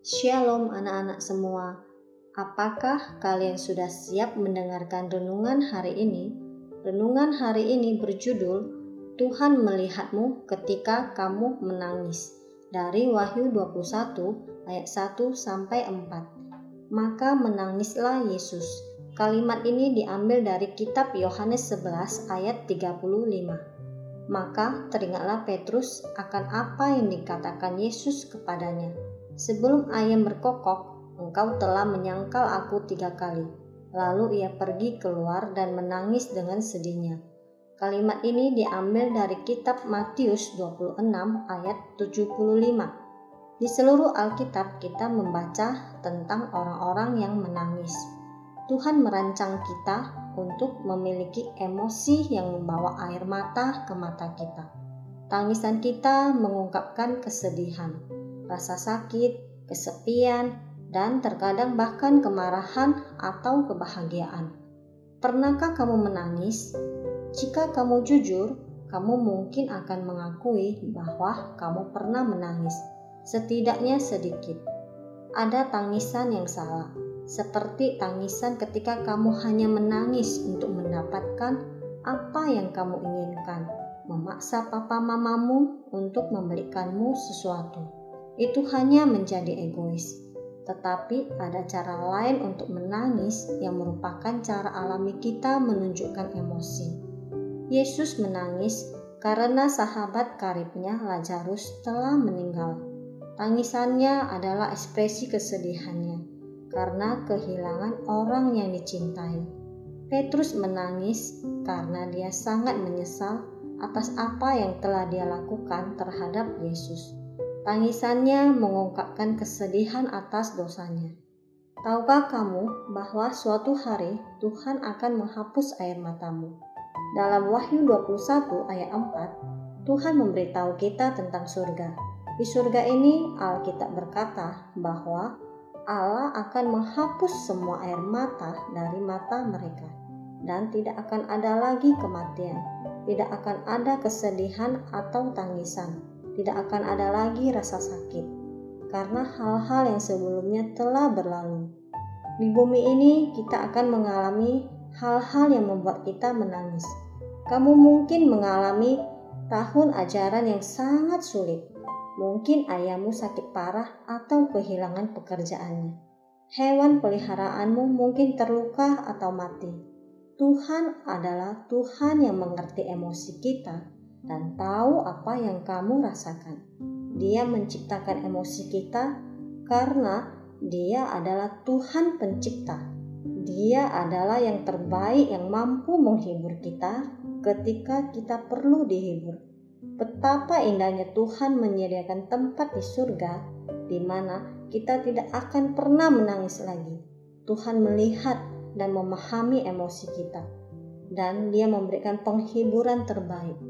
Shalom anak-anak semua. Apakah kalian sudah siap mendengarkan renungan hari ini? Renungan hari ini berjudul Tuhan melihatmu ketika kamu menangis. Dari Wahyu 21 ayat 1 sampai 4. Maka menangislah Yesus. Kalimat ini diambil dari kitab Yohanes 11 ayat 35. Maka teringatlah Petrus akan apa yang dikatakan Yesus kepadanya Sebelum ayam berkokok, engkau telah menyangkal aku tiga kali. Lalu ia pergi keluar dan menangis dengan sedihnya. Kalimat ini diambil dari kitab Matius 26 ayat 75. Di seluruh Alkitab kita membaca tentang orang-orang yang menangis. Tuhan merancang kita untuk memiliki emosi yang membawa air mata ke mata kita. Tangisan kita mengungkapkan kesedihan, rasa sakit, kesepian, dan terkadang bahkan kemarahan atau kebahagiaan. Pernahkah kamu menangis? Jika kamu jujur, kamu mungkin akan mengakui bahwa kamu pernah menangis, setidaknya sedikit. Ada tangisan yang salah, seperti tangisan ketika kamu hanya menangis untuk mendapatkan apa yang kamu inginkan, memaksa papa mamamu untuk memberikanmu sesuatu itu hanya menjadi egois. Tetapi ada cara lain untuk menangis yang merupakan cara alami kita menunjukkan emosi. Yesus menangis karena sahabat karibnya Lazarus telah meninggal. Tangisannya adalah ekspresi kesedihannya karena kehilangan orang yang dicintai. Petrus menangis karena dia sangat menyesal atas apa yang telah dia lakukan terhadap Yesus. Tangisannya mengungkapkan kesedihan atas dosanya. Tahukah kamu bahwa suatu hari Tuhan akan menghapus air matamu? Dalam Wahyu 21 ayat 4, Tuhan memberitahu kita tentang surga. Di surga ini Alkitab berkata bahwa Allah akan menghapus semua air mata dari mata mereka dan tidak akan ada lagi kematian, tidak akan ada kesedihan atau tangisan, tidak akan ada lagi rasa sakit, karena hal-hal yang sebelumnya telah berlalu. Di bumi ini, kita akan mengalami hal-hal yang membuat kita menangis. Kamu mungkin mengalami tahun ajaran yang sangat sulit. Mungkin ayahmu sakit parah atau kehilangan pekerjaannya. Hewan peliharaanmu mungkin terluka atau mati. Tuhan adalah Tuhan yang mengerti emosi kita dan tahu apa yang kamu rasakan. Dia menciptakan emosi kita karena Dia adalah Tuhan Pencipta. Dia adalah yang terbaik yang mampu menghibur kita ketika kita perlu dihibur. Betapa indahnya Tuhan menyediakan tempat di surga di mana kita tidak akan pernah menangis lagi. Tuhan melihat dan memahami emosi kita, dan Dia memberikan penghiburan terbaik.